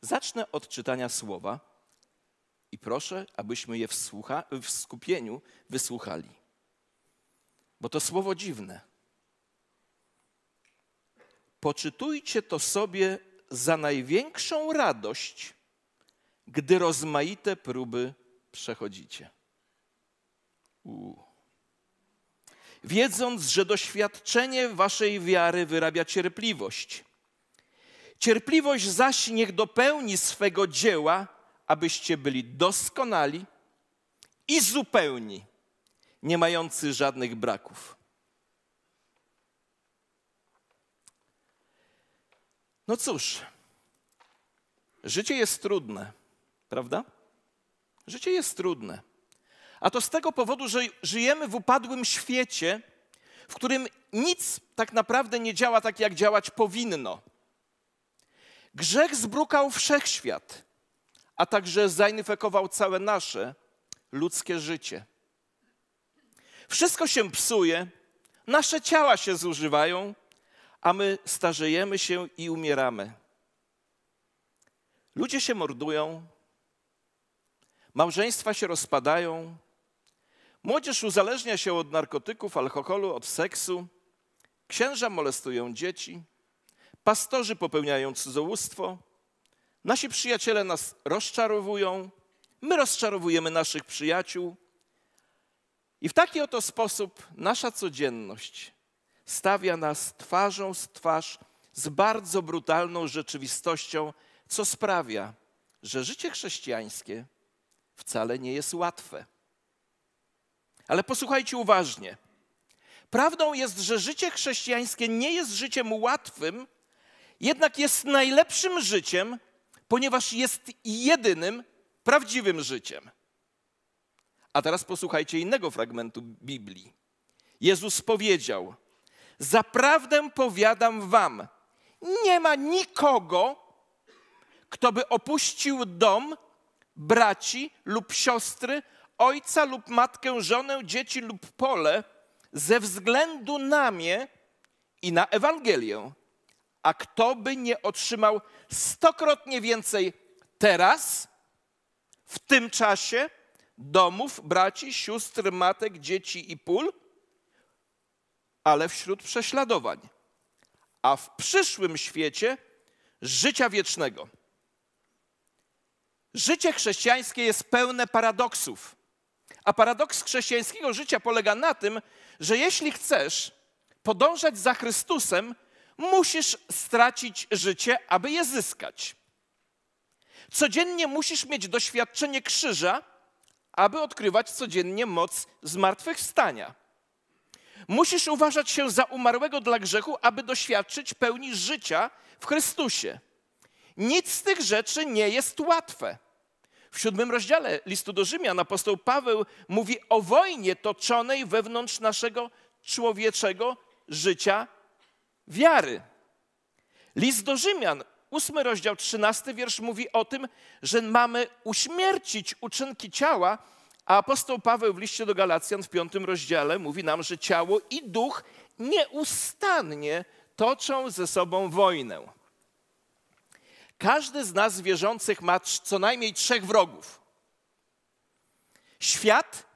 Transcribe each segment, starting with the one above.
Zacznę od czytania słowa i proszę, abyśmy je w, słucha- w skupieniu wysłuchali. Bo to słowo dziwne. Poczytujcie to sobie za największą radość, gdy rozmaite próby przechodzicie. U. Wiedząc, że doświadczenie waszej wiary wyrabia cierpliwość. Cierpliwość zaś niech dopełni swego dzieła, abyście byli doskonali i zupełni, nie mający żadnych braków. No cóż, życie jest trudne, prawda? Życie jest trudne. A to z tego powodu, że żyjemy w upadłym świecie, w którym nic tak naprawdę nie działa tak, jak działać powinno. Grzech zbrukał wszechświat, a także zainfekował całe nasze ludzkie życie. Wszystko się psuje, nasze ciała się zużywają, a my starzejemy się i umieramy. Ludzie się mordują, małżeństwa się rozpadają, młodzież uzależnia się od narkotyków, alkoholu, od seksu, księża molestują dzieci, pastorzy popełniają cudzołóstwo, nasi przyjaciele nas rozczarowują, my rozczarowujemy naszych przyjaciół. I w taki oto sposób nasza codzienność stawia nas twarzą z twarz z bardzo brutalną rzeczywistością, co sprawia, że życie chrześcijańskie wcale nie jest łatwe. Ale posłuchajcie uważnie. Prawdą jest, że życie chrześcijańskie nie jest życiem łatwym, jednak jest najlepszym życiem, ponieważ jest jedynym prawdziwym życiem. A teraz posłuchajcie innego fragmentu Biblii. Jezus powiedział: Zaprawdę powiadam wam, nie ma nikogo, kto by opuścił dom, braci lub siostry, ojca lub matkę, żonę, dzieci lub pole ze względu na mnie i na Ewangelię. A kto by nie otrzymał stokrotnie więcej teraz, w tym czasie, domów, braci, sióstr, matek, dzieci i pól, ale wśród prześladowań, a w przyszłym świecie życia wiecznego. Życie chrześcijańskie jest pełne paradoksów. A paradoks chrześcijańskiego życia polega na tym, że jeśli chcesz podążać za Chrystusem, musisz stracić życie, aby je zyskać. Codziennie musisz mieć doświadczenie krzyża, aby odkrywać codziennie moc zmartwychwstania. Musisz uważać się za umarłego dla grzechu, aby doświadczyć pełni życia w Chrystusie. Nic z tych rzeczy nie jest łatwe. W siódmym rozdziale listu do Rzymian apostoł Paweł mówi o wojnie toczonej wewnątrz naszego człowieczego życia wiary. List do Rzymian, ósmy rozdział, trzynasty wiersz mówi o tym, że mamy uśmiercić uczynki ciała, a apostoł Paweł w liście do Galacjan w piątym rozdziale mówi nam, że ciało i duch nieustannie toczą ze sobą wojnę. Każdy z nas wierzących ma co najmniej trzech wrogów: świat,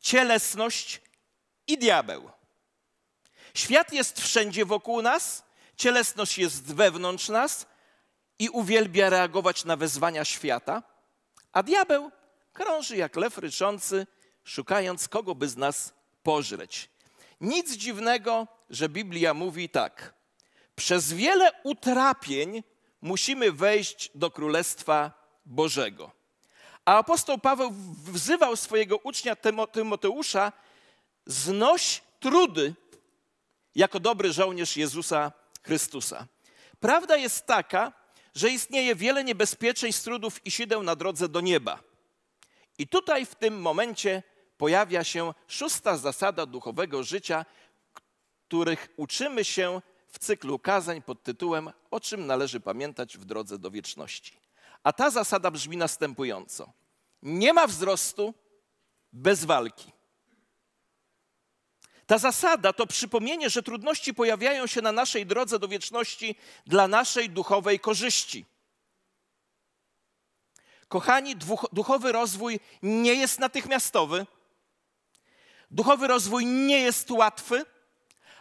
cielesność i diabeł. Świat jest wszędzie wokół nas, cielesność jest wewnątrz nas i uwielbia reagować na wezwania świata, a diabeł krąży jak lew ryczący, szukając kogo by z nas pożreć. Nic dziwnego, że Biblia mówi tak: Przez wiele utrapień musimy wejść do Królestwa Bożego. A apostoł Paweł wzywał swojego ucznia Tymoteusza: znoś trudy jako dobry żołnierz Jezusa Chrystusa. Prawda jest taka, że istnieje wiele niebezpieczeństw, trudów i sideł na drodze do nieba. I tutaj w tym momencie pojawia się szósta zasada duchowego życia, których uczymy się w cyklu kazań pod tytułem O czym należy pamiętać w drodze do wieczności. A ta zasada brzmi następująco: Nie ma wzrostu bez walki. Ta zasada to przypomnienie, że trudności pojawiają się na naszej drodze do wieczności dla naszej duchowej korzyści. Kochani, duchowy rozwój nie jest natychmiastowy. Duchowy rozwój nie jest łatwy,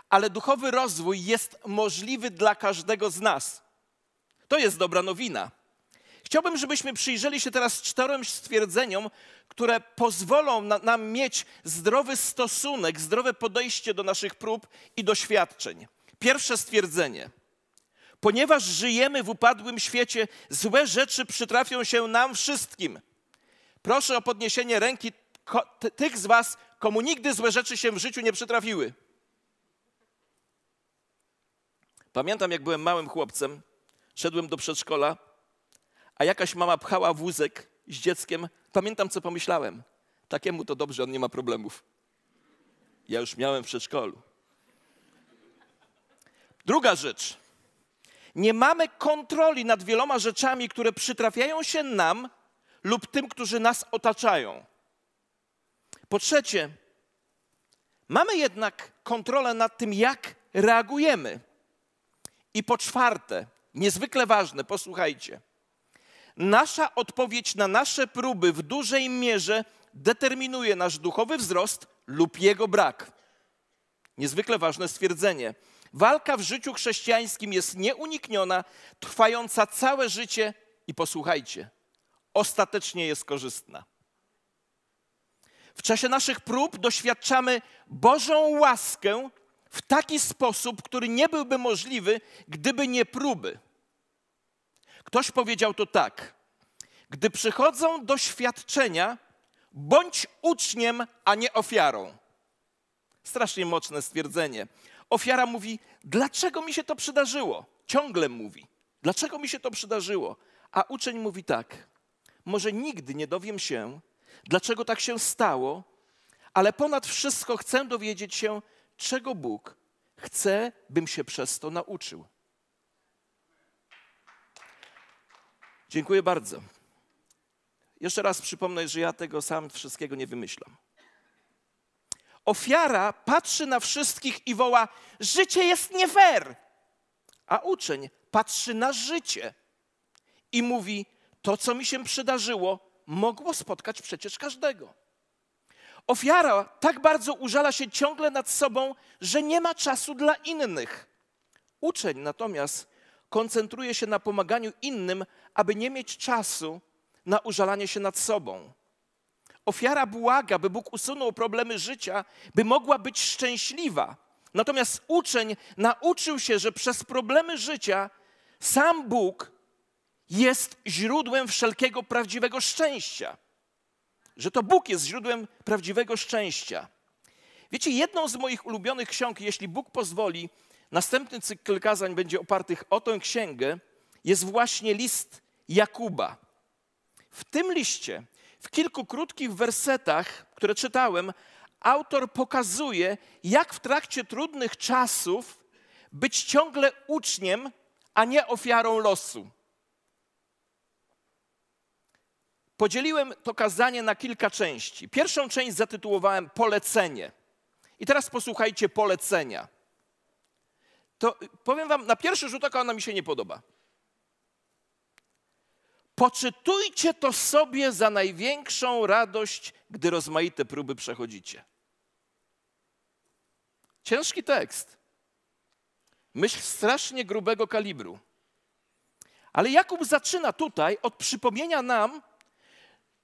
ale duchowy rozwój jest możliwy dla każdego z nas. To jest dobra nowina. Chciałbym, żebyśmy przyjrzeli się teraz czterem stwierdzeniom, które pozwolą na, nam mieć zdrowy stosunek, zdrowe podejście do naszych prób i doświadczeń. Pierwsze stwierdzenie. Ponieważ żyjemy w upadłym świecie, złe rzeczy przytrafią się nam wszystkim. Proszę o podniesienie ręki tych z Was, komu nigdy złe rzeczy się w życiu nie przytrafiły. Pamiętam, jak byłem małym chłopcem, szedłem do przedszkola, a jakaś mama pchała wózek z dzieckiem. Pamiętam, co pomyślałem. Takiemu to dobrze, on nie ma problemów. Ja już miałem w przedszkolu. Druga rzecz. Nie mamy kontroli nad wieloma rzeczami, które przytrafiają się nam lub tym, którzy nas otaczają. Po trzecie, mamy jednak kontrolę nad tym, jak reagujemy. I po czwarte, niezwykle ważne, posłuchajcie. Nasza odpowiedź na nasze próby w dużej mierze determinuje nasz duchowy wzrost lub jego brak. Niezwykle ważne stwierdzenie. Walka w życiu chrześcijańskim jest nieunikniona, trwająca całe życie i posłuchajcie, ostatecznie jest korzystna. W czasie naszych prób doświadczamy Bożą łaskę w taki sposób, który nie byłby możliwy, gdyby nie próby. Ktoś powiedział to tak: Gdy przychodzą doświadczenia, bądź uczniem, a nie ofiarą. Strasznie mocne stwierdzenie. Ofiara mówi: Dlaczego mi się to przydarzyło? Ciągle mówi: Dlaczego mi się to przydarzyło? A uczeń mówi tak: Może nigdy nie dowiem się, dlaczego tak się stało, ale ponad wszystko chcę dowiedzieć się, czego Bóg chce, bym się przez to nauczył. Dziękuję bardzo. Jeszcze raz przypomnę, że ja tego sam wszystkiego nie wymyślam. Ofiara patrzy na wszystkich i woła: Życie jest nie fair. A uczeń patrzy na życie i mówi: To, co mi się przydarzyło, mogło spotkać przecież każdego. Ofiara tak bardzo użala się ciągle nad sobą, że nie ma czasu dla innych. Uczeń natomiast koncentruje się na pomaganiu innym, aby nie mieć czasu na użalanie się nad sobą. Ofiara błaga, by Bóg usunął problemy życia, by mogła być szczęśliwa. Natomiast uczeń nauczył się, że przez problemy życia sam Bóg jest źródłem wszelkiego prawdziwego szczęścia. Że to Bóg jest źródłem prawdziwego szczęścia. Wiecie, jedną z moich ulubionych ksiąg, jeśli Bóg pozwoli, następny cykl kazań będzie opartych o tę księgę, jest właśnie list Jakuba. W tym liście, w kilku krótkich wersetach, które czytałem, autor pokazuje, jak w trakcie trudnych czasów być ciągle uczniem, a nie ofiarą losu. Podzieliłem to kazanie na kilka części. Pierwszą część zatytułowałem Polecenie. I teraz posłuchajcie polecenia. To powiem Wam, na pierwszy rzut oka ona mi się nie podoba. Poczytujcie to sobie za największą radość, gdy rozmaite próby przechodzicie. Ciężki tekst. Myśl strasznie grubego kalibru. Ale Jakub zaczyna tutaj od przypomnienia nam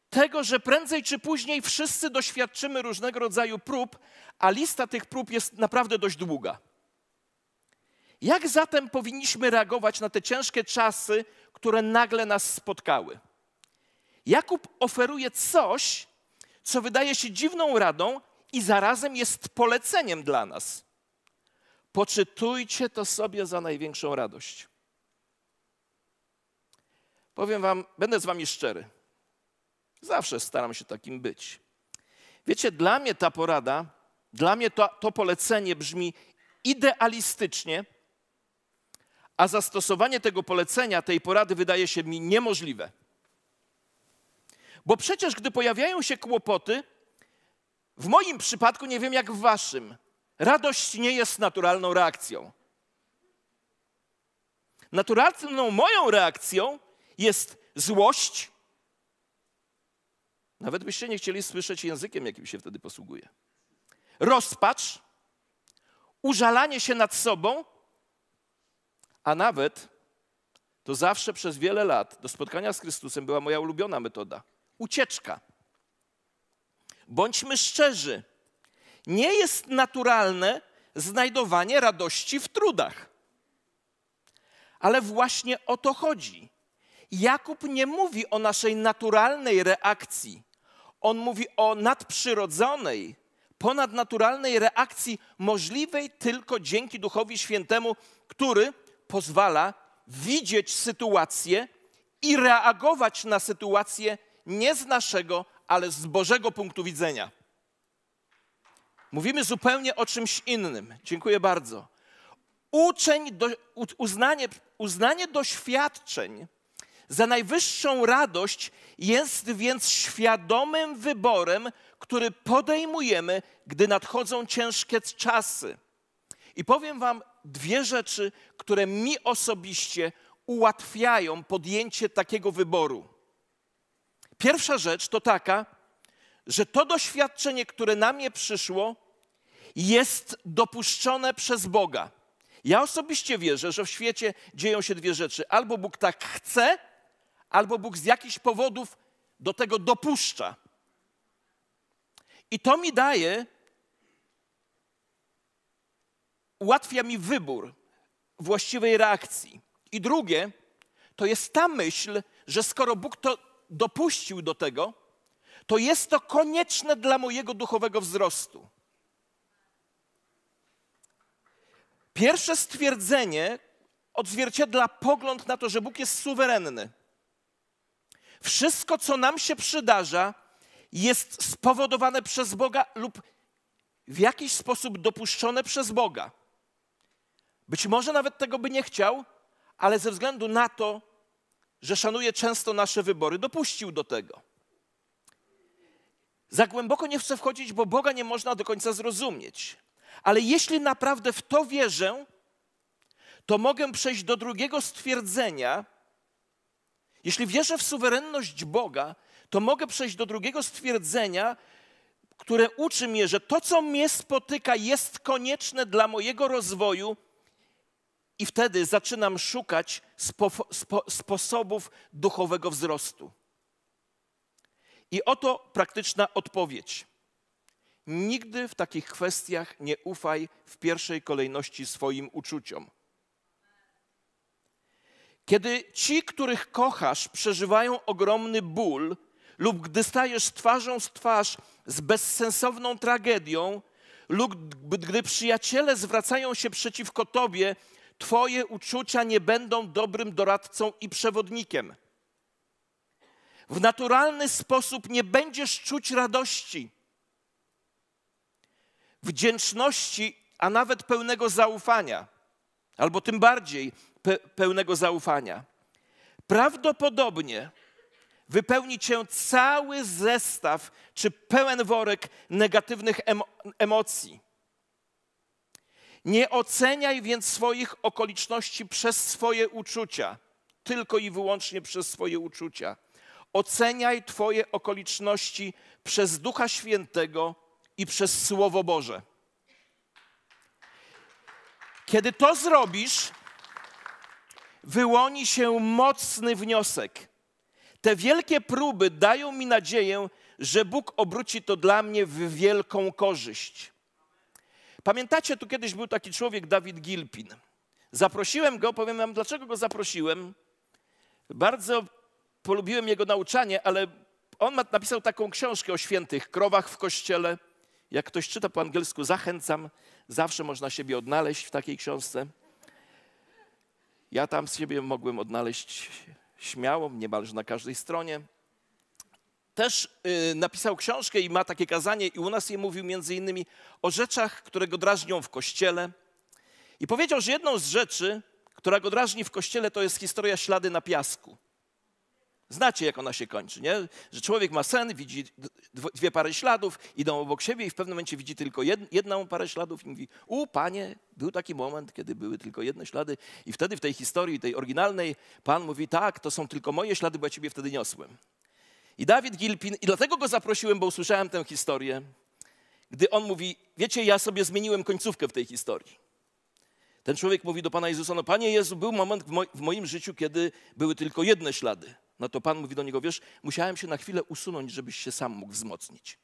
tego, że prędzej czy później wszyscy doświadczymy różnego rodzaju prób, a lista tych prób jest naprawdę dość długa. Jak zatem powinniśmy reagować na te ciężkie czasy, które nagle nas spotkały. Jakub oferuje coś, co wydaje się dziwną radą i zarazem jest poleceniem dla nas. Poczytujcie to sobie za największą radość. Powiem Wam, będę z Wami szczery. Zawsze staram się takim być. Wiecie, dla mnie ta porada, dla mnie to, to polecenie brzmi idealistycznie, a zastosowanie tego polecenia, tej porady wydaje się mi niemożliwe. Bo przecież, gdy pojawiają się kłopoty, w moim przypadku, nie wiem jak w waszym, radość nie jest naturalną reakcją. Naturalną moją reakcją jest złość, Nawet byście nie chcieli słyszeć językiem, jakim się wtedy posługuje. Rozpacz, użalanie się nad sobą, a nawet to zawsze przez wiele lat do spotkania z Chrystusem była moja ulubiona metoda ucieczka. Bądźmy szczerzy. Nie jest naturalne znajdowanie radości w trudach. Ale właśnie o to chodzi. Jakub nie mówi o naszej naturalnej reakcji. On mówi o nadprzyrodzonej, ponadnaturalnej reakcji możliwej tylko dzięki Duchowi Świętemu, który pozwala widzieć sytuację i reagować na sytuację nie z naszego, ale z Bożego punktu widzenia. Mówimy zupełnie o czymś innym. Dziękuję bardzo. Uczeń, do, uznanie, uznanie doświadczeń za najwyższą radość jest więc świadomym wyborem, który podejmujemy, gdy nadchodzą ciężkie czasy. I powiem Wam dwie rzeczy, które mi osobiście ułatwiają podjęcie takiego wyboru. Pierwsza rzecz to taka, że to doświadczenie, które na mnie przyszło, jest dopuszczone przez Boga. Ja osobiście wierzę, że w świecie dzieją się dwie rzeczy. Albo Bóg tak chce, albo Bóg z jakichś powodów do tego dopuszcza. I to mi daje, ułatwia mi wybór właściwej reakcji. I drugie, to jest ta myśl, że skoro Bóg to dopuścił do tego, to jest to konieczne dla mojego duchowego wzrostu. Pierwsze stwierdzenie odzwierciedla pogląd na to, że Bóg jest suwerenny. Wszystko, co nam się przydarza, jest spowodowane przez Boga lub w jakiś sposób dopuszczone przez Boga. Być może nawet tego by nie chciał, ale ze względu na to, że szanuje często nasze wybory, dopuścił do tego. Za głęboko nie chcę wchodzić, bo Boga nie można do końca zrozumieć. Ale jeśli naprawdę w to wierzę, to mogę przejść do drugiego stwierdzenia. Jeśli wierzę w suwerenność Boga, to mogę przejść do drugiego stwierdzenia, które uczy mnie, że to, co mnie spotyka, jest konieczne dla mojego rozwoju, i wtedy zaczynam szukać spo, spo, sposobów duchowego wzrostu. I oto praktyczna odpowiedź. Nigdy w takich kwestiach nie ufaj w pierwszej kolejności swoim uczuciom. Kiedy ci, których kochasz, przeżywają ogromny ból, lub gdy stajesz twarzą z twarz z bezsensowną tragedią, lub gdy przyjaciele zwracają się przeciwko tobie, Twoje uczucia nie będą dobrym doradcą i przewodnikiem. W naturalny sposób nie będziesz czuć radości, wdzięczności, a nawet pełnego zaufania, albo tym bardziej pe pełnego zaufania. Prawdopodobnie wypełni cię cały zestaw czy pełen worek negatywnych emocji. Nie oceniaj więc swoich okoliczności przez swoje uczucia, tylko i wyłącznie przez swoje uczucia. Oceniaj Twoje okoliczności przez Ducha Świętego i przez Słowo Boże. Kiedy to zrobisz, wyłoni się mocny wniosek. Te wielkie próby dają mi nadzieję, że Bóg obróci to dla mnie w wielką korzyść. Pamiętacie, tu kiedyś był taki człowiek, Dawid Gilpin. Zaprosiłem go, powiem wam, dlaczego go zaprosiłem. Bardzo polubiłem jego nauczanie, ale on napisał taką książkę o świętych krowach w kościele. Jak ktoś czyta po angielsku, zachęcam. Zawsze można siebie odnaleźć w takiej książce. Ja tam siebie mogłem odnaleźć śmiało, niemalże na każdej stronie też y, napisał książkę i ma takie kazanie i u nas je mówił między innymi o rzeczach, które go drażnią w kościele. I powiedział, że jedną z rzeczy, która go drażni w kościele, to jest historia ślady na piasku. Znacie, jak ona się kończy, nie? Że człowiek ma sen, widzi dwie pary śladów, idą obok siebie i w pewnym momencie widzi tylko jedną parę śladów i mówi, u, panie, był taki moment, kiedy były tylko jedne ślady i wtedy w tej historii, tej oryginalnej, pan mówi, tak, to są tylko moje ślady, bo ja ciebie wtedy niosłem. I Dawid Gilpin, i dlatego go zaprosiłem, bo usłyszałem tę historię, gdy on mówi, wiecie, ja sobie zmieniłem końcówkę w tej historii. Ten człowiek mówi do Pana Jezusa, no Panie Jezu, był moment w, mo w moim życiu, kiedy były tylko jedne ślady. No to Pan mówi do niego, wiesz, musiałem się na chwilę usunąć, żebyś się sam mógł wzmocnić.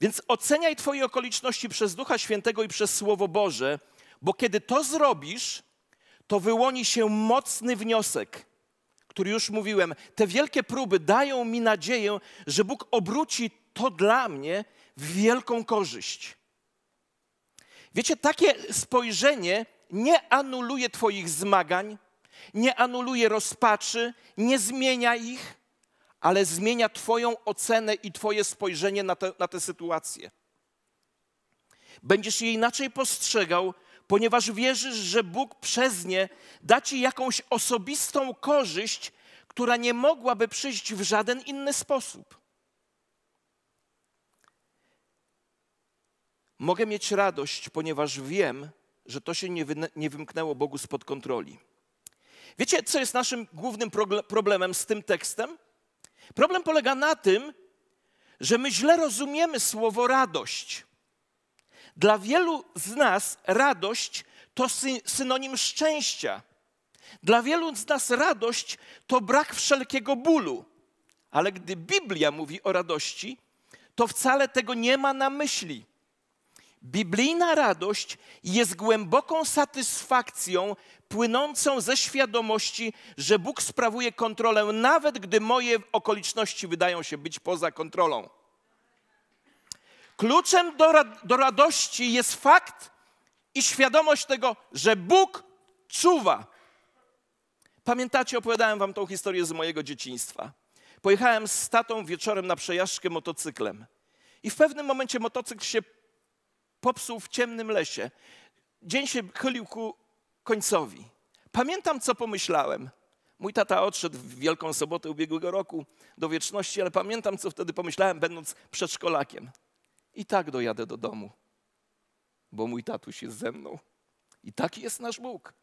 Więc oceniaj Twoje okoliczności przez Ducha Świętego i przez Słowo Boże, bo kiedy to zrobisz, to wyłoni się mocny wniosek, który już mówiłem. Te wielkie próby dają mi nadzieję, że Bóg obróci to dla mnie w wielką korzyść. Wiecie, takie spojrzenie nie anuluje Twoich zmagań, nie anuluje rozpaczy, nie zmienia ich, ale zmienia Twoją ocenę i Twoje spojrzenie na, te, na tę sytuację. Będziesz je inaczej postrzegał, ponieważ wierzysz, że Bóg przez nie da Ci jakąś osobistą korzyść, która nie mogłaby przyjść w żaden inny sposób. Mogę mieć radość, ponieważ wiem, że to się nie, wy, nie wymknęło Bogu spod kontroli. Wiecie, co jest naszym głównym problemem z tym tekstem? Problem polega na tym, że my źle rozumiemy słowo radość. Dla wielu z nas radość to synonim szczęścia. Dla wielu z nas radość to brak wszelkiego bólu. Ale gdy Biblia mówi o radości, to wcale tego nie ma na myśli. Biblijna radość jest głęboką satysfakcją płynącą ze świadomości, że Bóg sprawuje kontrolę, nawet gdy moje okoliczności wydają się być poza kontrolą. Kluczem do, do radości jest fakt i świadomość tego, że Bóg czuwa. Pamiętacie, opowiadałem wam tą historię z mojego dzieciństwa. Pojechałem z tatą wieczorem na przejażdżkę motocyklem. I w pewnym momencie motocykl się popsuł w ciemnym lesie. Dzień się chylił ku końcowi. Pamiętam, co pomyślałem. Mój tata odszedł w Wielką Sobotę ubiegłego roku do wieczności, ale pamiętam, co wtedy pomyślałem, będąc przedszkolakiem. I tak dojadę do domu, bo mój tatuś jest ze mną. I taki jest nasz Bóg.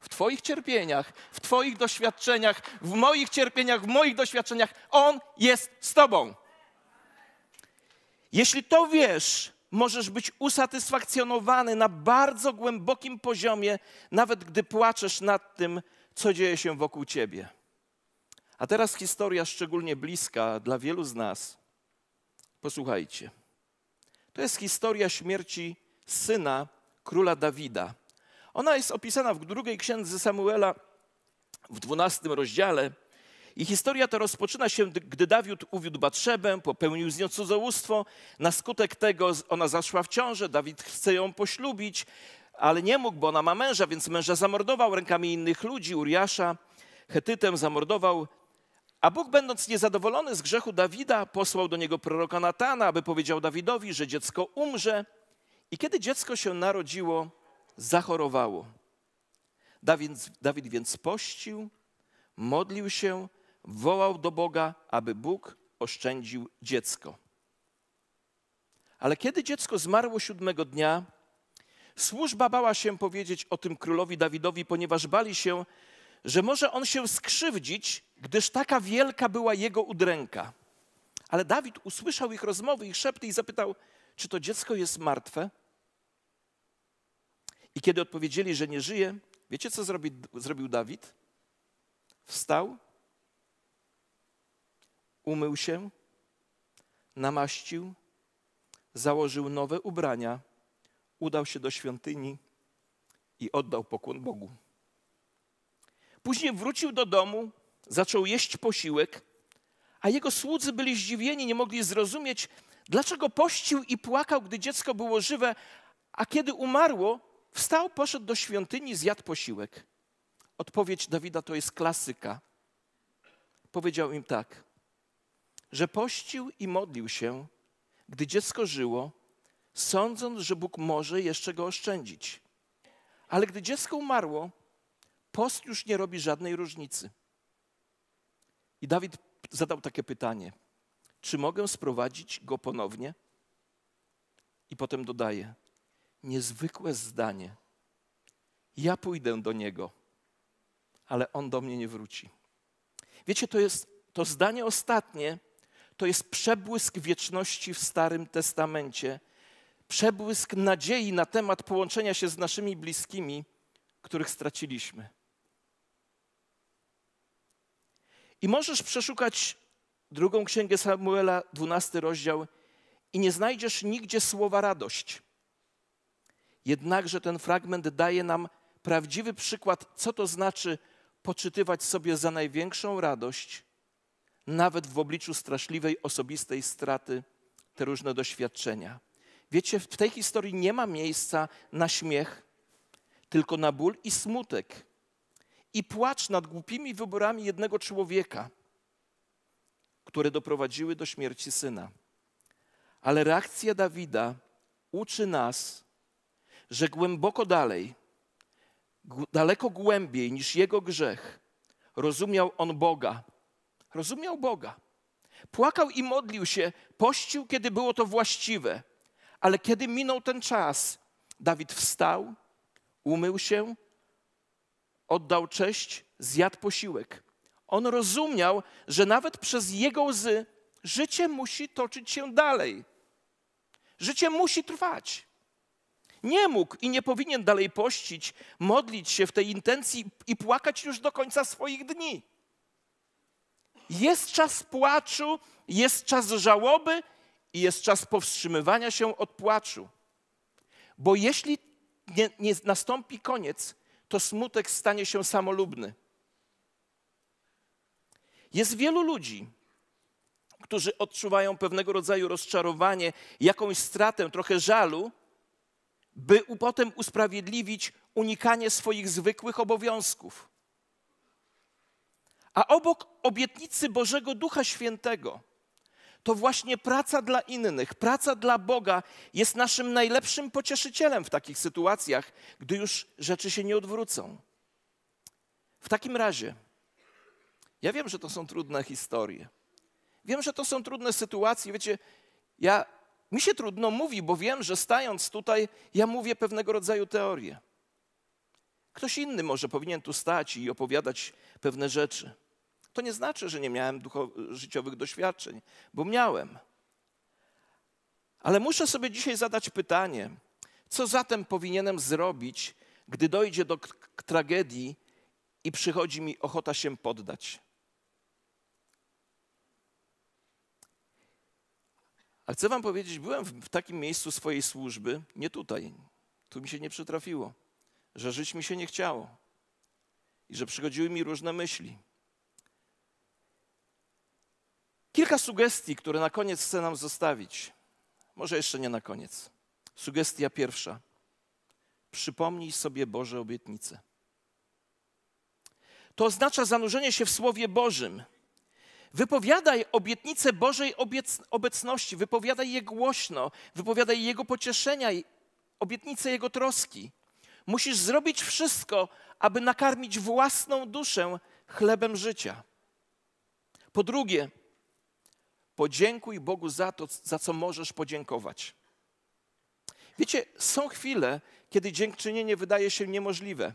W Twoich cierpieniach, w Twoich doświadczeniach, w moich cierpieniach, w moich doświadczeniach, On jest z Tobą. Jeśli to wiesz, możesz być usatysfakcjonowany na bardzo głębokim poziomie, nawet gdy płaczesz nad tym, co dzieje się wokół ciebie. A teraz historia szczególnie bliska dla wielu z nas. Posłuchajcie. To jest historia śmierci syna króla Dawida. Ona jest opisana w drugiej księdze Samuela w dwunastym rozdziale. I historia ta rozpoczyna się, gdy Dawid uwiódł Batrzebę, popełnił z nią cudzołóstwo. Na skutek tego ona zaszła w ciążę, Dawid chce ją poślubić, ale nie mógł, bo ona ma męża, więc męża zamordował rękami innych ludzi, Uriasza, Hetytem zamordował. A Bóg, będąc niezadowolony z grzechu Dawida, posłał do niego proroka Natana, aby powiedział Dawidowi, że dziecko umrze. I kiedy dziecko się narodziło, zachorowało. Dawid, Dawid więc pościł, modlił się, wołał do Boga, aby Bóg oszczędził dziecko. Ale kiedy dziecko zmarło siódmego dnia, służba bała się powiedzieć o tym królowi Dawidowi, ponieważ bali się, że może on się skrzywdzić, gdyż taka wielka była jego udręka. Ale Dawid usłyszał ich rozmowy, ich szepty i zapytał, czy to dziecko jest martwe? I kiedy odpowiedzieli, że nie żyje, wiecie co zrobi, zrobił Dawid? Wstał, umył się, namaścił, założył nowe ubrania, udał się do świątyni i oddał pokłon Bogu. Później wrócił do domu, zaczął jeść posiłek, a jego słudzy byli zdziwieni, nie mogli zrozumieć, dlaczego pościł i płakał, gdy dziecko było żywe, a kiedy umarło, wstał, poszedł do świątyni, zjadł posiłek. Odpowiedź Dawida to jest klasyka. Powiedział im tak: że pościł i modlił się, gdy dziecko żyło, sądząc, że Bóg może jeszcze go oszczędzić. Ale gdy dziecko umarło, post już nie robi żadnej różnicy. I Dawid zadał takie pytanie: Czy mogę sprowadzić go ponownie? I potem dodaje: Niezwykłe zdanie. Ja pójdę do niego, ale on do mnie nie wróci. Wiecie, to jest to zdanie ostatnie, to jest przebłysk wieczności w Starym Testamencie, przebłysk nadziei na temat połączenia się z naszymi bliskimi, których straciliśmy. I możesz przeszukać drugą księgę Samuela, dwunasty rozdział, i nie znajdziesz nigdzie słowa radość. Jednakże ten fragment daje nam prawdziwy przykład, co to znaczy poczytywać sobie za największą radość, nawet w obliczu straszliwej osobistej straty, te różne doświadczenia. Wiecie, w tej historii nie ma miejsca na śmiech, tylko na ból i smutek. I płacz nad głupimi wyborami jednego człowieka, które doprowadziły do śmierci syna. Ale reakcja Dawida uczy nas, że głęboko dalej, daleko głębiej niż jego grzech, rozumiał on Boga. Rozumiał Boga. Płakał i modlił się, pościł, kiedy było to właściwe. Ale kiedy minął ten czas, Dawid wstał, umył się, oddał cześć, zjadł posiłek. On rozumiał, że nawet przez jego łzy życie musi toczyć się dalej. Życie musi trwać. Nie mógł i nie powinien dalej pościć, modlić się w tej intencji i płakać już do końca swoich dni. Jest czas płaczu, jest czas żałoby i jest czas powstrzymywania się od płaczu. Bo jeśli nie, nie nastąpi koniec, to smutek stanie się samolubny. Jest wielu ludzi, którzy odczuwają pewnego rodzaju rozczarowanie, jakąś stratę, trochę żalu, by potem usprawiedliwić unikanie swoich zwykłych obowiązków. A obok obietnicy Bożego Ducha Świętego, to właśnie praca dla innych, praca dla Boga jest naszym najlepszym pocieszycielem w takich sytuacjach, gdy już rzeczy się nie odwrócą. W takim razie, ja wiem, że to są trudne historie. Wiem, że to są trudne sytuacje. Wiecie, ja, mi się trudno mówi, bo wiem, że stając tutaj, ja mówię pewnego rodzaju teorie. Ktoś inny może powinien tu stać i opowiadać pewne rzeczy. To nie znaczy, że nie miałem życiowych doświadczeń, bo miałem. Ale muszę sobie dzisiaj zadać pytanie, co zatem powinienem zrobić, gdy dojdzie do tragedii i przychodzi mi ochota się poddać? Ale chcę Wam powiedzieć, byłem w takim miejscu swojej służby, nie tutaj, tu mi się nie przytrafiło, że żyć mi się nie chciało i że przychodziły mi różne myśli. Kilka sugestii, które na koniec chcę nam zostawić. Może jeszcze nie na koniec. Sugestia pierwsza. Przypomnij sobie Boże obietnice. To oznacza zanurzenie się w Słowie Bożym. Wypowiadaj obietnicę Bożej obecności, wypowiadaj je głośno, wypowiadaj Jego pocieszenia, obietnicę Jego troski. Musisz zrobić wszystko, aby nakarmić własną duszę chlebem życia. Po drugie, Podziękuj Bogu za to, za co możesz podziękować. Wiecie, są chwile, kiedy dziękczynienie wydaje się niemożliwe.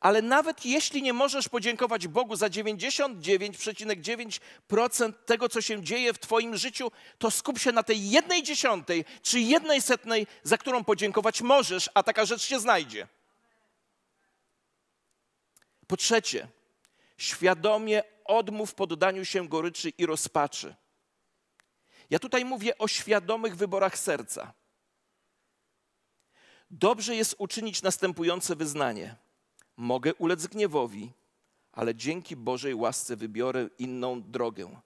Ale nawet jeśli nie możesz podziękować Bogu za 99,9% tego, co się dzieje w Twoim życiu, to skup się na tej jednej dziesiątej czy jednej setnej, za którą podziękować możesz, a taka rzecz się znajdzie. Po trzecie, świadomie odmów poddaniu się goryczy i rozpaczy. Ja tutaj mówię o świadomych wyborach serca. Dobrze jest uczynić następujące wyznanie: Mogę ulec gniewowi, ale dzięki Bożej łasce wybiorę inną drogę.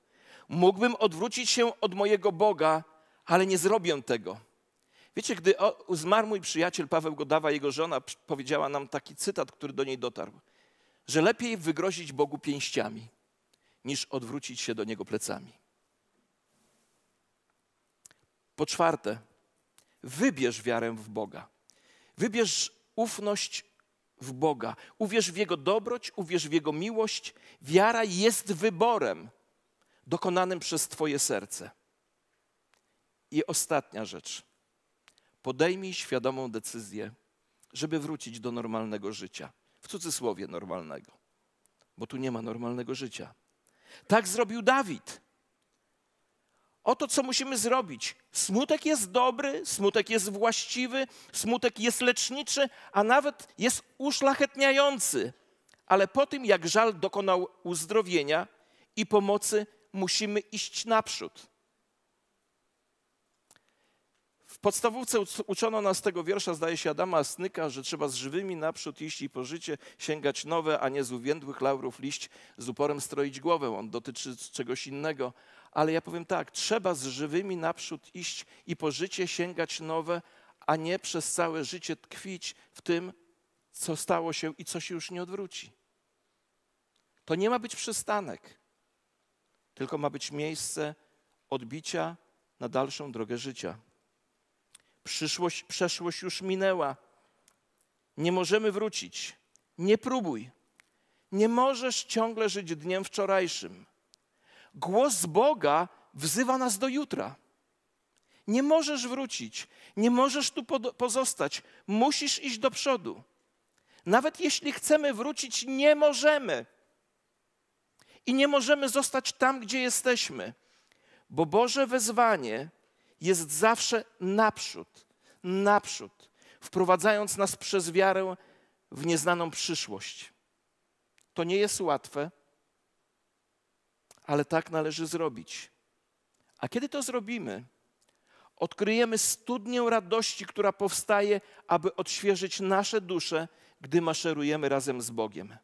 Mógłbym odwrócić się od mojego Boga, ale nie zrobię tego. Wiecie, gdy zmarł mój przyjaciel Paweł Godawa, jego żona powiedziała nam taki cytat, który do niej dotarł, że lepiej wygrozić Bogu pięściami niż odwrócić się do Niego plecami. Po czwarte, wybierz wiarę w Boga. Wybierz ufność w Boga. Uwierz w Jego dobroć, uwierz w Jego miłość. Wiara jest wyborem dokonanym przez Twoje serce. I ostatnia rzecz. Podejmij świadomą decyzję, żeby wrócić do normalnego życia. W cudzysłowie normalnego. bo tu nie ma normalnego życia. Tak zrobił Dawid. Oto co musimy zrobić. Smutek jest dobry, smutek jest właściwy, smutek jest leczniczy, a nawet jest uszlachetniający. Ale po tym, jak żal dokonał uzdrowienia i pomocy, musimy iść naprzód. W podstawówce uczono nas tego wiersza, zdaje się, Adama Asnyka, że trzeba z żywymi naprzód iść i po życie sięgać nowe, a nie z uwiędłych laurów liść z uporem stroić głowę. On dotyczy czegoś innego. Ale ja powiem tak, trzeba z żywymi naprzód iść i po życie sięgać nowe, a nie przez całe życie tkwić w tym, co stało się i co się już nie odwróci. To nie ma być przystanek, tylko ma być miejsce odbicia na dalszą drogę życia. Przyszłość, przeszłość już minęła. Nie możemy wrócić. Nie próbuj. Nie możesz ciągle żyć dniem wczorajszym. Głos Boga wzywa nas do jutra. Nie możesz wrócić, nie możesz tu pozostać, musisz iść do przodu. Nawet jeśli chcemy wrócić, nie możemy. I nie możemy zostać tam, gdzie jesteśmy, bo Boże wezwanie jest zawsze naprzód, naprzód, wprowadzając nas przez wiarę w nieznaną przyszłość. To nie jest łatwe, ale tak należy zrobić. A kiedy to zrobimy, odkryjemy studnię radości, która powstaje, aby odświeżyć nasze dusze, gdy maszerujemy razem z Bogiem.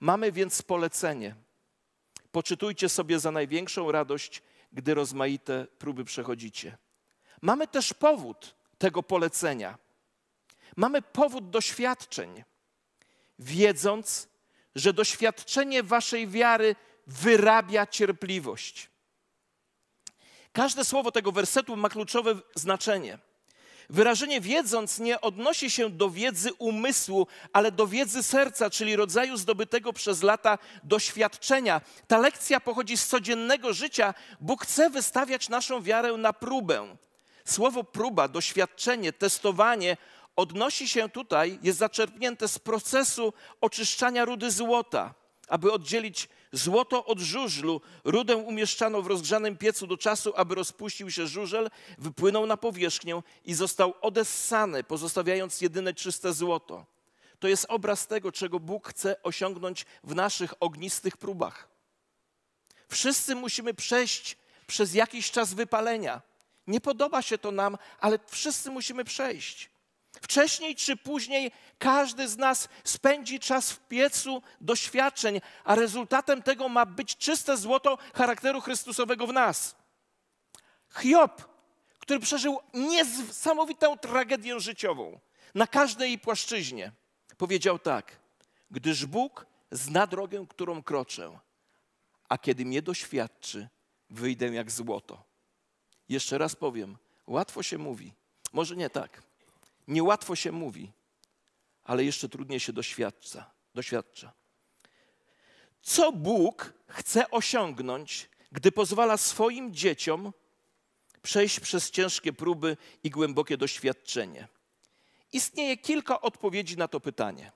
Mamy więc polecenie. Poczytujcie sobie za największą radość, gdy rozmaite próby przechodzicie. Mamy też powód tego polecenia. Mamy powód doświadczeń, wiedząc, że doświadczenie waszej wiary wyrabia cierpliwość. Każde słowo tego wersetu ma kluczowe znaczenie. Wyrażenie wiedząc nie odnosi się do wiedzy umysłu, ale do wiedzy serca, czyli rodzaju zdobytego przez lata doświadczenia. Ta lekcja pochodzi z codziennego życia. Bóg chce wystawiać naszą wiarę na próbę. Słowo próba, doświadczenie, testowanie odnosi się tutaj, jest zaczerpnięte z procesu oczyszczania rudy złota, aby oddzielić złoto od żużlu. Rudę umieszczano w rozgrzanym piecu do czasu, aby rozpuścił się żużel, wypłynął na powierzchnię i został odessany, pozostawiając jedyne czyste złoto. To jest obraz tego, czego Bóg chce osiągnąć w naszych ognistych próbach. Wszyscy musimy przejść przez jakiś czas wypalenia. Nie podoba się to nam, ale wszyscy musimy przejść. Wcześniej czy później każdy z nas spędzi czas w piecu doświadczeń, a rezultatem tego ma być czyste złoto charakteru Chrystusowego w nas. Hiob, który przeżył niesamowitą tragedię życiową na każdej jej płaszczyźnie, powiedział tak: Gdyż Bóg zna drogę, którą kroczę, a kiedy mnie doświadczy, wyjdę jak złoto. Jeszcze raz powiem, łatwo się mówi. Może nie tak. Niełatwo się mówi, ale jeszcze trudniej się doświadcza. doświadcza. Co Bóg chce osiągnąć, gdy pozwala swoim dzieciom przejść przez ciężkie próby i głębokie doświadczenie? Istnieje kilka odpowiedzi na to pytanie.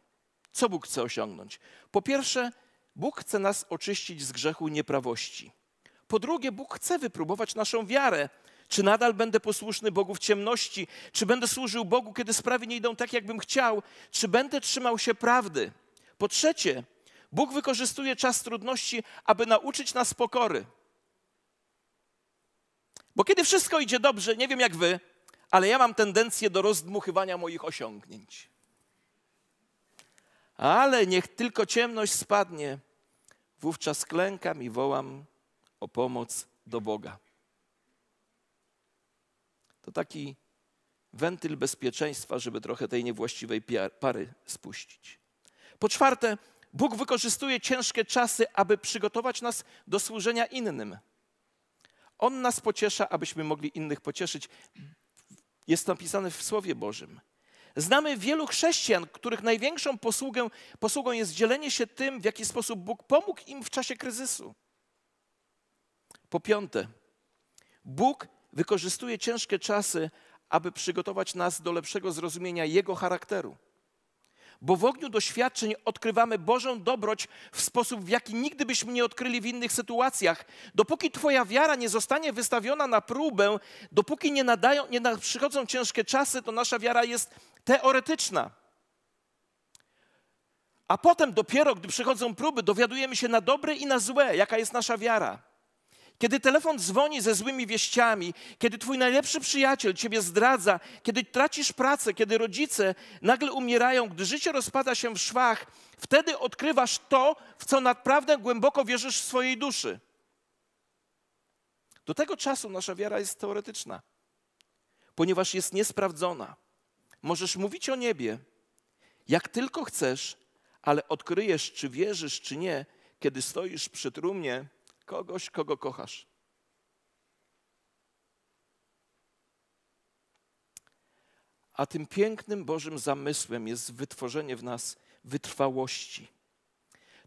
Co Bóg chce osiągnąć? Po pierwsze, Bóg chce nas oczyścić z grzechu nieprawości. Po drugie, Bóg chce wypróbować naszą wiarę. Czy nadal będę posłuszny Bogu w ciemności? Czy będę służył Bogu, kiedy sprawy nie idą tak, jakbym chciał? Czy będę trzymał się prawdy? Po trzecie, Bóg wykorzystuje czas trudności, aby nauczyć nas pokory. Bo kiedy wszystko idzie dobrze, nie wiem jak wy, ale ja mam tendencję do rozdmuchywania moich osiągnięć. Ale niech tylko ciemność spadnie, wówczas klękam i wołam o pomoc do Boga. To taki wentyl bezpieczeństwa, żeby trochę tej niewłaściwej pary spuścić. Po czwarte, Bóg wykorzystuje ciężkie czasy, aby przygotować nas do służenia innym. On nas pociesza, abyśmy mogli innych pocieszyć. Jest napisane w Słowie Bożym. Znamy wielu chrześcijan, których największą posługą, posługą jest dzielenie się tym, w jaki sposób Bóg pomógł im w czasie kryzysu. Po piąte, Bóg wykorzystuje ciężkie czasy, aby przygotować nas do lepszego zrozumienia Jego charakteru. bo w ogniu doświadczeń odkrywamy Bożą dobroć w sposób, w jaki nigdy byśmy nie odkryli w innych sytuacjach. Dopóki Twoja wiara nie zostanie wystawiona na próbę, dopóki nie, nadają, nie przychodzą ciężkie czasy, to nasza wiara jest teoretyczna. A potem dopiero, gdy przychodzą próby, dowiadujemy się na dobre i na złe, jaka jest nasza wiara. Kiedy telefon dzwoni ze złymi wieściami, kiedy twój najlepszy przyjaciel ciebie zdradza, kiedy tracisz pracę, kiedy rodzice nagle umierają, gdy życie rozpada się w szwach, wtedy odkrywasz to, w co naprawdę głęboko wierzysz w swojej duszy. Do tego czasu nasza wiara jest teoretyczna, ponieważ jest niesprawdzona. Możesz mówić o niebie, jak tylko chcesz, ale odkryjesz, czy wierzysz, czy nie, kiedy stoisz przy trumnie kogoś, kogo kochasz. A tym pięknym Bożym zamysłem jest wytworzenie w nas wytrwałości.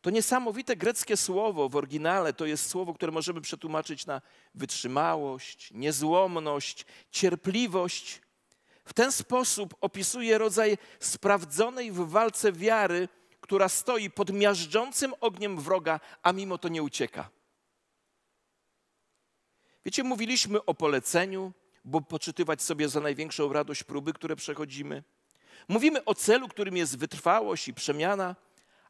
To niesamowite greckie słowo w oryginale to jest słowo, które możemy przetłumaczyć na wytrzymałość, niezłomność, cierpliwość. W ten sposób opisuje rodzaj sprawdzonej w walce wiary, która stoi pod miażdżącym ogniem wroga, a mimo to nie ucieka. Wiecie, mówiliśmy o poleceniu, bo poczytywać sobie za największą radość próby, które przechodzimy. Mówimy o celu, którym jest wytrwałość i przemiana,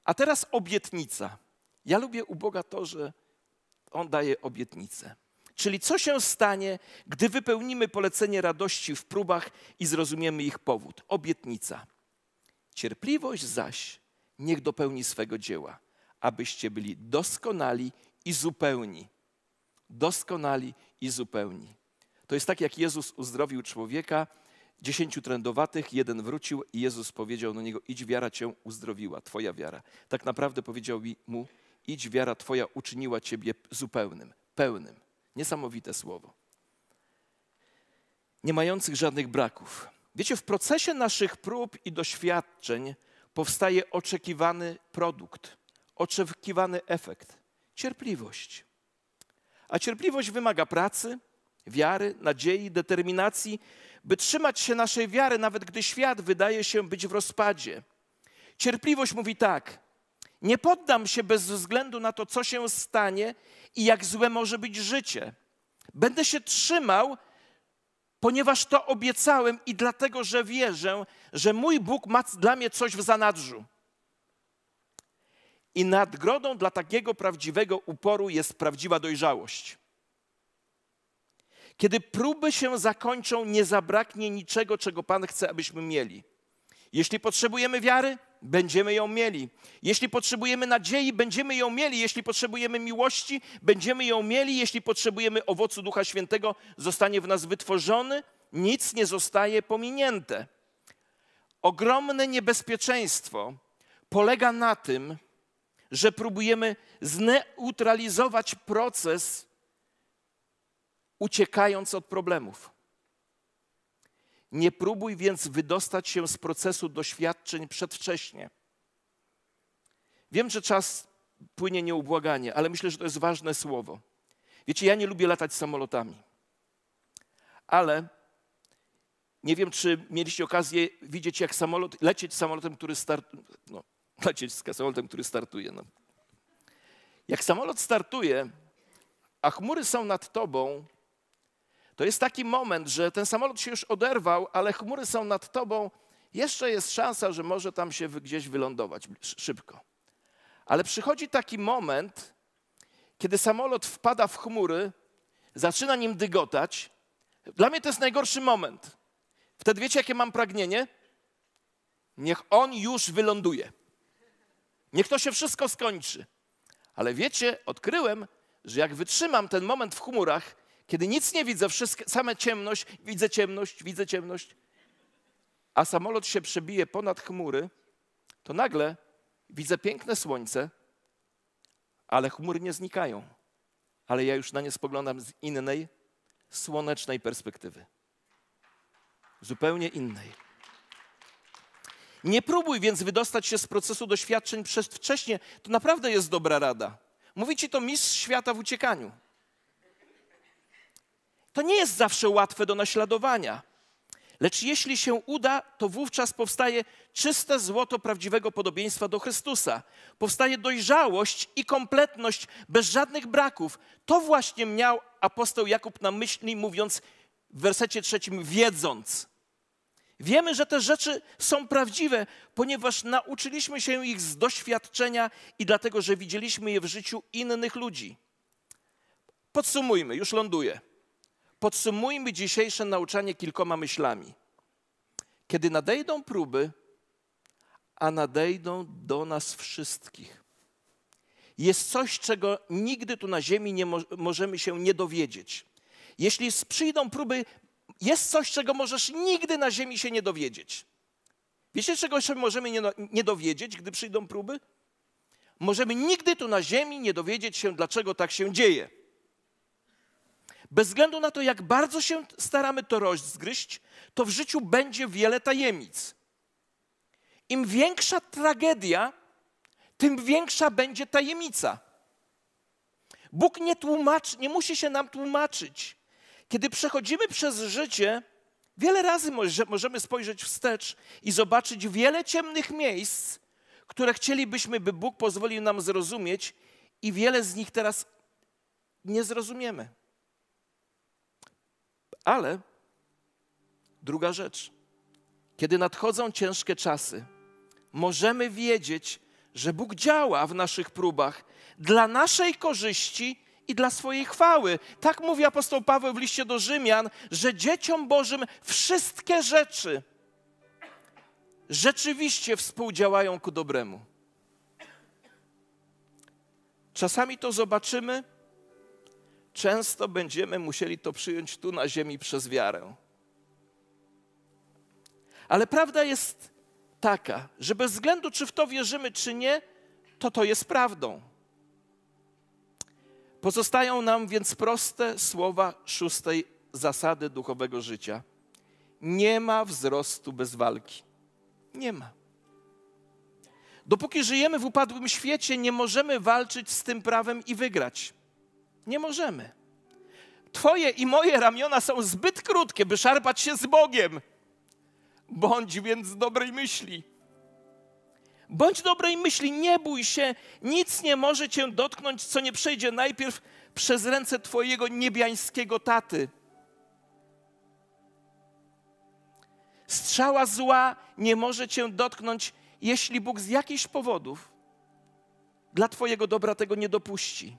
a teraz obietnica. Ja lubię u Boga to, że On daje obietnicę. Czyli co się stanie, gdy wypełnimy polecenie radości w próbach i zrozumiemy ich powód? Obietnica. Cierpliwość zaś niech dopełni swego dzieła, abyście byli doskonali i zupełni, doskonali i zupełni. To jest tak, jak Jezus uzdrowił człowieka, dziesięciu trędowatych, jeden wrócił i Jezus powiedział do niego, idź wiara cię uzdrowiła, twoja wiara. Tak naprawdę powiedział mu, idź wiara twoja uczyniła ciebie zupełnym, pełnym. Niesamowite słowo. Nie mających żadnych braków. Wiecie, w procesie naszych prób i doświadczeń powstaje oczekiwany produkt, oczekiwany efekt cierpliwość. A cierpliwość wymaga pracy, wiary, nadziei, determinacji, by trzymać się naszej wiary, nawet gdy świat wydaje się być w rozpadzie. Cierpliwość mówi tak: Nie poddam się bez względu na to, co się stanie i jak złe może być życie. Będę się trzymał, ponieważ to obiecałem i dlatego, że wierzę, że mój Bóg ma dla mnie coś w zanadrzu. I nadgrodą dla takiego prawdziwego uporu jest prawdziwa dojrzałość. Kiedy próby się zakończą, nie zabraknie niczego, czego Pan chce, abyśmy mieli. Jeśli potrzebujemy wiary, będziemy ją mieli. Jeśli potrzebujemy nadziei, będziemy ją mieli. Jeśli potrzebujemy miłości, będziemy ją mieli. Jeśli potrzebujemy owocu Ducha Świętego, zostanie w nas wytworzony. Nic nie zostaje pominięte. Ogromne niebezpieczeństwo polega na tym, że próbujemy zneutralizować proces, uciekając od problemów. Nie próbuj więc wydostać się z procesu doświadczeń przedwcześnie. Wiem, że czas płynie nieubłaganie, ale myślę, że to jest ważne słowo. Wiecie, ja nie lubię latać samolotami, ale nie wiem, czy mieliście okazję widzieć, jak samolot, lecieć samolotem, który startuje. No, lecieć z samolotem, który startuje. No. Jak samolot startuje, a chmury są nad tobą, to jest taki moment, że ten samolot się już oderwał, ale chmury są nad tobą. Jeszcze jest szansa, że może tam się gdzieś wylądować szybko. Ale przychodzi taki moment, kiedy samolot wpada w chmury, zaczyna nim dygotać. Dla mnie to jest najgorszy moment. Wtedy wiecie, jakie mam pragnienie? Niech on już wyląduje. Niech to się wszystko skończy. Ale wiecie, odkryłem, że jak wytrzymam ten moment w chmurach, kiedy nic nie widzę, wszystko, same ciemność, widzę ciemność, widzę ciemność, a samolot się przebije ponad chmury, to nagle widzę piękne słońce, ale chmury nie znikają. Ale ja już na nie spoglądam z innej, słonecznej perspektywy. Zupełnie innej. Nie próbuj więc wydostać się z procesu doświadczeń przedwcześnie. To naprawdę jest dobra rada. Mówi ci to mistrz świata w uciekaniu. To nie jest zawsze łatwe do naśladowania. Lecz jeśli się uda, to wówczas powstaje czyste złoto prawdziwego podobieństwa do Chrystusa. Powstaje dojrzałość i kompletność bez żadnych braków. To właśnie miał apostoł Jakub na myśli, mówiąc w wersecie trzecim, wiedząc. Wiemy, że te rzeczy są prawdziwe, ponieważ nauczyliśmy się ich z doświadczenia i dlatego, że widzieliśmy je w życiu innych ludzi. Podsumujmy, już ląduję. Podsumujmy dzisiejsze nauczanie kilkoma myślami. Kiedy nadejdą próby, a nadejdą do nas wszystkich, jest coś, czego nigdy tu na ziemi nie mo możemy się nie dowiedzieć. Jeśli przyjdą próby, jest coś, czego możesz nigdy na ziemi się nie dowiedzieć. Wiecie, czego się możemy nie, nie dowiedzieć, gdy przyjdą próby? Możemy nigdy tu na ziemi nie dowiedzieć się, dlaczego tak się dzieje. Bez względu na to, jak bardzo się staramy to rozgryźć, to w życiu będzie wiele tajemnic. Im większa tragedia, tym większa będzie tajemnica. Bóg nie tłumaczy, nie musi się nam tłumaczyć. Kiedy przechodzimy przez życie, wiele razy możemy spojrzeć wstecz i zobaczyć wiele ciemnych miejsc, które chcielibyśmy, by Bóg pozwolił nam zrozumieć, i wiele z nich teraz nie zrozumiemy. Ale druga rzecz. Kiedy nadchodzą ciężkie czasy, możemy wiedzieć, że Bóg działa w naszych próbach dla naszej korzyści i dla swojej chwały. Tak mówi apostoł Paweł w liście do Rzymian, że dzieciom Bożym wszystkie rzeczy rzeczywiście współdziałają ku dobremu. Czasami to zobaczymy, często będziemy musieli to przyjąć tu na ziemi przez wiarę. Ale prawda jest taka, że bez względu czy w to wierzymy, czy nie, to to jest prawdą. Pozostają nam więc proste słowa szóstej zasady duchowego życia. Nie ma wzrostu bez walki. Nie ma. Dopóki żyjemy w upadłym świecie, nie możemy walczyć z tym prawem i wygrać. Nie możemy. Twoje i moje ramiona są zbyt krótkie, by szarpać się z Bogiem. Bądź więc dobrej myśli. Bądź dobrej myśli, nie bój się, nic nie może cię dotknąć, co nie przejdzie najpierw przez ręce Twojego niebiańskiego taty. Strzała zła nie może cię dotknąć, jeśli Bóg z jakichś powodów dla Twojego dobra tego nie dopuści.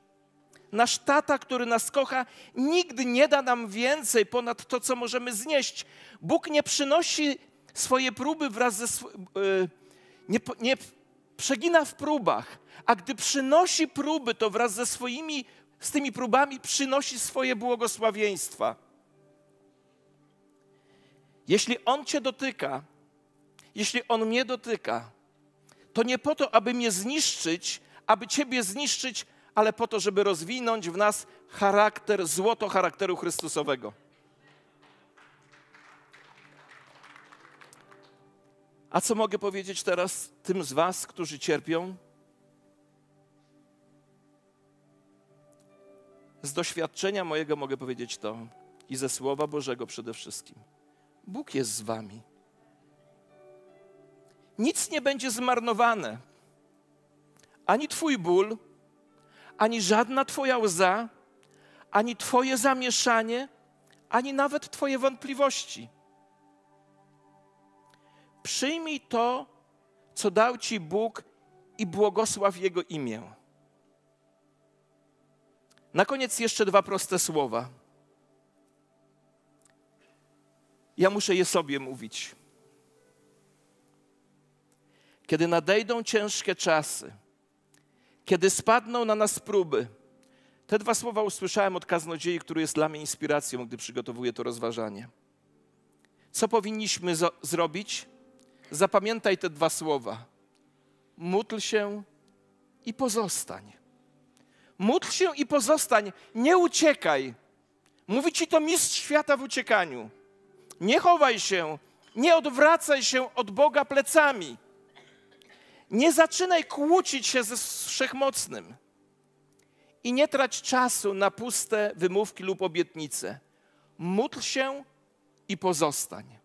Nasz tata, który nas kocha, nigdy nie da nam więcej ponad to, co możemy znieść. Bóg nie przynosi swoje próby wraz ze. Yy, nie, nie przegina w próbach, a gdy przynosi próby, to wraz ze swoimi, z tymi próbami przynosi swoje błogosławieństwa. Jeśli On Cię dotyka, jeśli On mnie dotyka, to nie po to, aby mnie zniszczyć, aby Ciebie zniszczyć, ale po to, żeby rozwinąć w nas charakter, złoto charakteru Chrystusowego. A co mogę powiedzieć teraz tym z Was, którzy cierpią? Z doświadczenia mojego mogę powiedzieć to i ze Słowa Bożego przede wszystkim. Bóg jest z Wami. Nic nie będzie zmarnowane. Ani Twój ból, ani żadna Twoja łza, ani Twoje zamieszanie, ani nawet Twoje wątpliwości. Przyjmij to, co dał Ci Bóg i błogosław Jego imię. Na koniec jeszcze dwa proste słowa. Ja muszę je sobie mówić. Kiedy nadejdą ciężkie czasy, kiedy spadną na nas próby, te dwa słowa usłyszałem od kaznodziei, który jest dla mnie inspiracją, gdy przygotowuję to rozważanie. Co powinniśmy zrobić? Zapamiętaj te dwa słowa. Módl się i pozostań. Módl się i pozostań, nie uciekaj. Mówi ci to mistrz świata w uciekaniu. Nie chowaj się, nie odwracaj się od Boga plecami. Nie zaczynaj kłócić się ze wszechmocnym. I nie trać czasu na puste wymówki lub obietnice. Módl się i pozostań.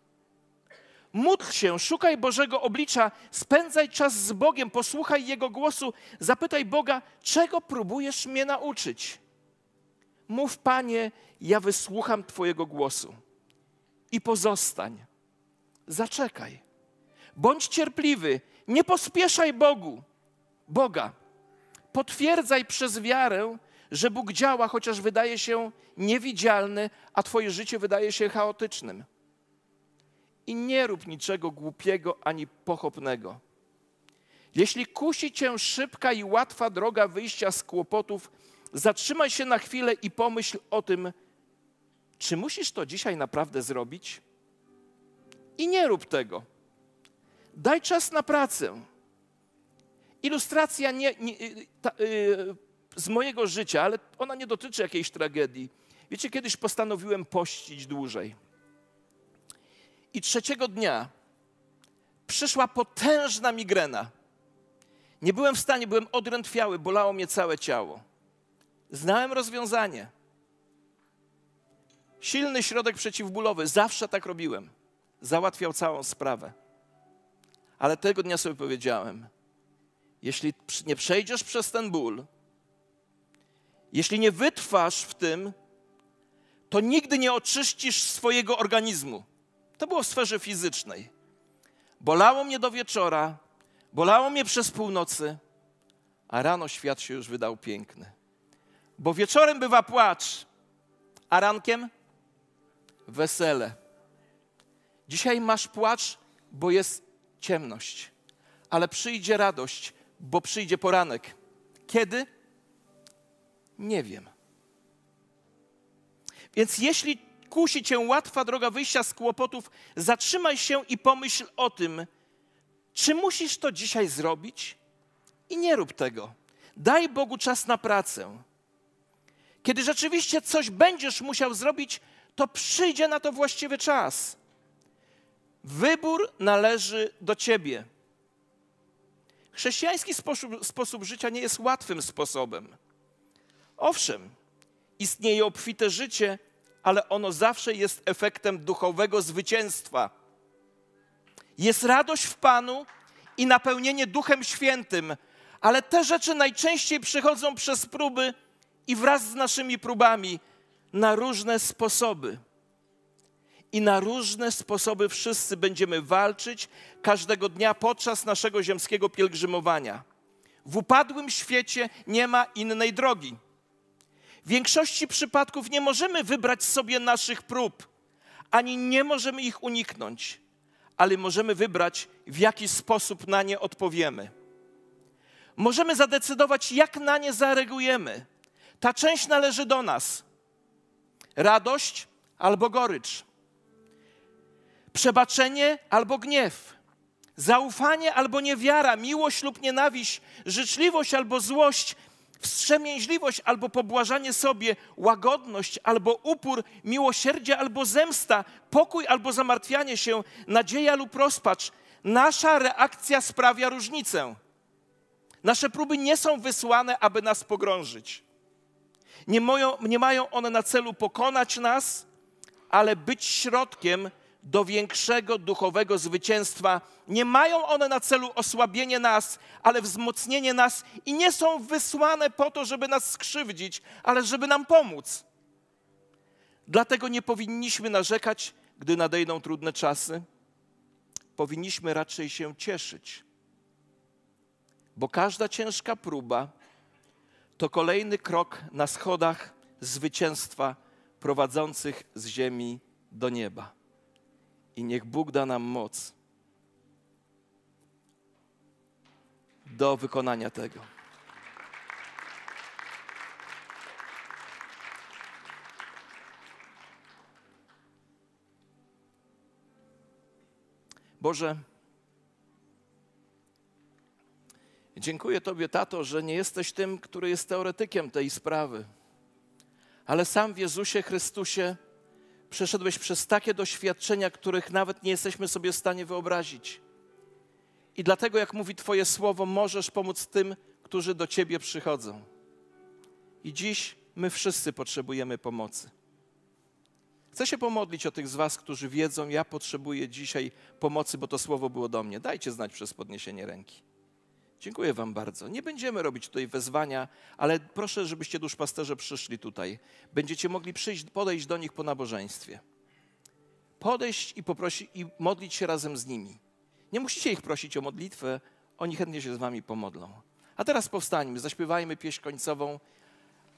Módl się, szukaj Bożego oblicza, spędzaj czas z Bogiem, posłuchaj Jego głosu, zapytaj Boga, czego próbujesz mnie nauczyć. Mów, Panie, ja wysłucham Twojego głosu i pozostań. Zaczekaj. Bądź cierpliwy, nie pospieszaj Bogu, Boga. Potwierdzaj przez wiarę, że Bóg działa, chociaż wydaje się niewidzialny, a Twoje życie wydaje się chaotycznym. I nie rób niczego głupiego ani pochopnego. Jeśli kusi Cię szybka i łatwa droga wyjścia z kłopotów, zatrzymaj się na chwilę i pomyśl o tym, czy musisz to dzisiaj naprawdę zrobić? I nie rób tego. Daj czas na pracę. Ilustracja nie, nie, ta, yy, z mojego życia, ale ona nie dotyczy jakiejś tragedii. Wiecie, kiedyś postanowiłem pościć dłużej. I trzeciego dnia przyszła potężna migrena. Nie byłem w stanie, byłem odrętwiały, bolało mnie całe ciało. Znałem rozwiązanie. Silny środek przeciwbólowy, zawsze tak robiłem. Załatwiał całą sprawę. Ale tego dnia sobie powiedziałem: jeśli nie przejdziesz przez ten ból, jeśli nie wytrwasz w tym, to nigdy nie oczyścisz swojego organizmu. To było w sferze fizycznej. Bolało mnie do wieczora, bolało mnie przez północy, a rano świat się już wydał piękny. Bo wieczorem bywa płacz, a rankiem wesele. Dzisiaj masz płacz, bo jest ciemność, ale przyjdzie radość, bo przyjdzie poranek. Kiedy? Nie wiem. Więc jeśli kusi cię łatwa droga wyjścia z kłopotów, zatrzymaj się i pomyśl o tym, czy musisz to dzisiaj zrobić? I nie rób tego. Daj Bogu czas na pracę. Kiedy rzeczywiście coś będziesz musiał zrobić, to przyjdzie na to właściwy czas. Wybór należy do ciebie. Chrześcijański sposób, sposób życia nie jest łatwym sposobem. Owszem, istnieje obfite życie, ale ono zawsze jest efektem duchowego zwycięstwa. Jest radość w Panu i napełnienie Duchem Świętym, ale te rzeczy najczęściej przychodzą przez próby i wraz z naszymi próbami na różne sposoby. I na różne sposoby wszyscy będziemy walczyć każdego dnia podczas naszego ziemskiego pielgrzymowania. W upadłym świecie nie ma innej drogi. W większości przypadków nie możemy wybrać sobie naszych prób, ani nie możemy ich uniknąć, ale możemy wybrać, w jaki sposób na nie odpowiemy. Możemy zadecydować, jak na nie zareagujemy. Ta część należy do nas. Radość albo gorycz, przebaczenie albo gniew, zaufanie albo niewiara, miłość lub nienawiść, życzliwość albo złość, wstrzemięźliwość albo pobłażanie sobie, łagodność albo upór, miłosierdzie albo zemsta, pokój albo zamartwianie się, nadzieja lub rozpacz. Nasza reakcja sprawia różnicę. Nasze próby nie są wysłane, aby nas pogrążyć. Nie, nie mają one na celu pokonać nas, ale być środkiem do większego duchowego zwycięstwa. Nie mają one na celu osłabienie nas, ale wzmocnienie nas i nie są wysłane po to, żeby nas skrzywdzić, ale żeby nam pomóc. Dlatego nie powinniśmy narzekać, gdy nadejdą trudne czasy. Powinniśmy raczej się cieszyć, bo każda ciężka próba to kolejny krok na schodach zwycięstwa prowadzących z ziemi do nieba. I niech Bóg da nam moc do wykonania tego. Boże, dziękuję Tobie, tato, że nie jesteś tym, który jest teoretykiem tej sprawy, ale sam w Jezusie Chrystusie przeszedłeś przez takie doświadczenia, których nawet nie jesteśmy sobie w stanie wyobrazić. I dlatego, jak mówi Twoje słowo, możesz pomóc tym, którzy do Ciebie przychodzą. I dziś my wszyscy potrzebujemy pomocy. Chcę się pomodlić o tych z Was, którzy wiedzą, ja potrzebuję dzisiaj pomocy, bo to słowo było do mnie. Dajcie znać przez podniesienie ręki. Dziękuję Wam bardzo. Nie będziemy robić tutaj wezwania, ale proszę, żebyście duszpasterze przyszli tutaj. Będziecie mogli przyjść, podejść do nich po nabożeństwie. Podejść i i modlić się razem z nimi. Nie musicie ich prosić o modlitwę, oni chętnie się z Wami pomodlą. A teraz powstańmy, zaśpiewajmy pieśń końcową.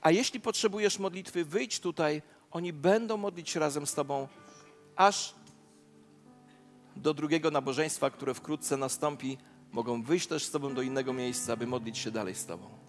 A jeśli potrzebujesz modlitwy, wyjdź tutaj, oni będą modlić się razem z Tobą, aż do drugiego nabożeństwa, które wkrótce nastąpi. Mogą wyjść też z Tobą do innego miejsca, aby modlić się dalej z Tobą.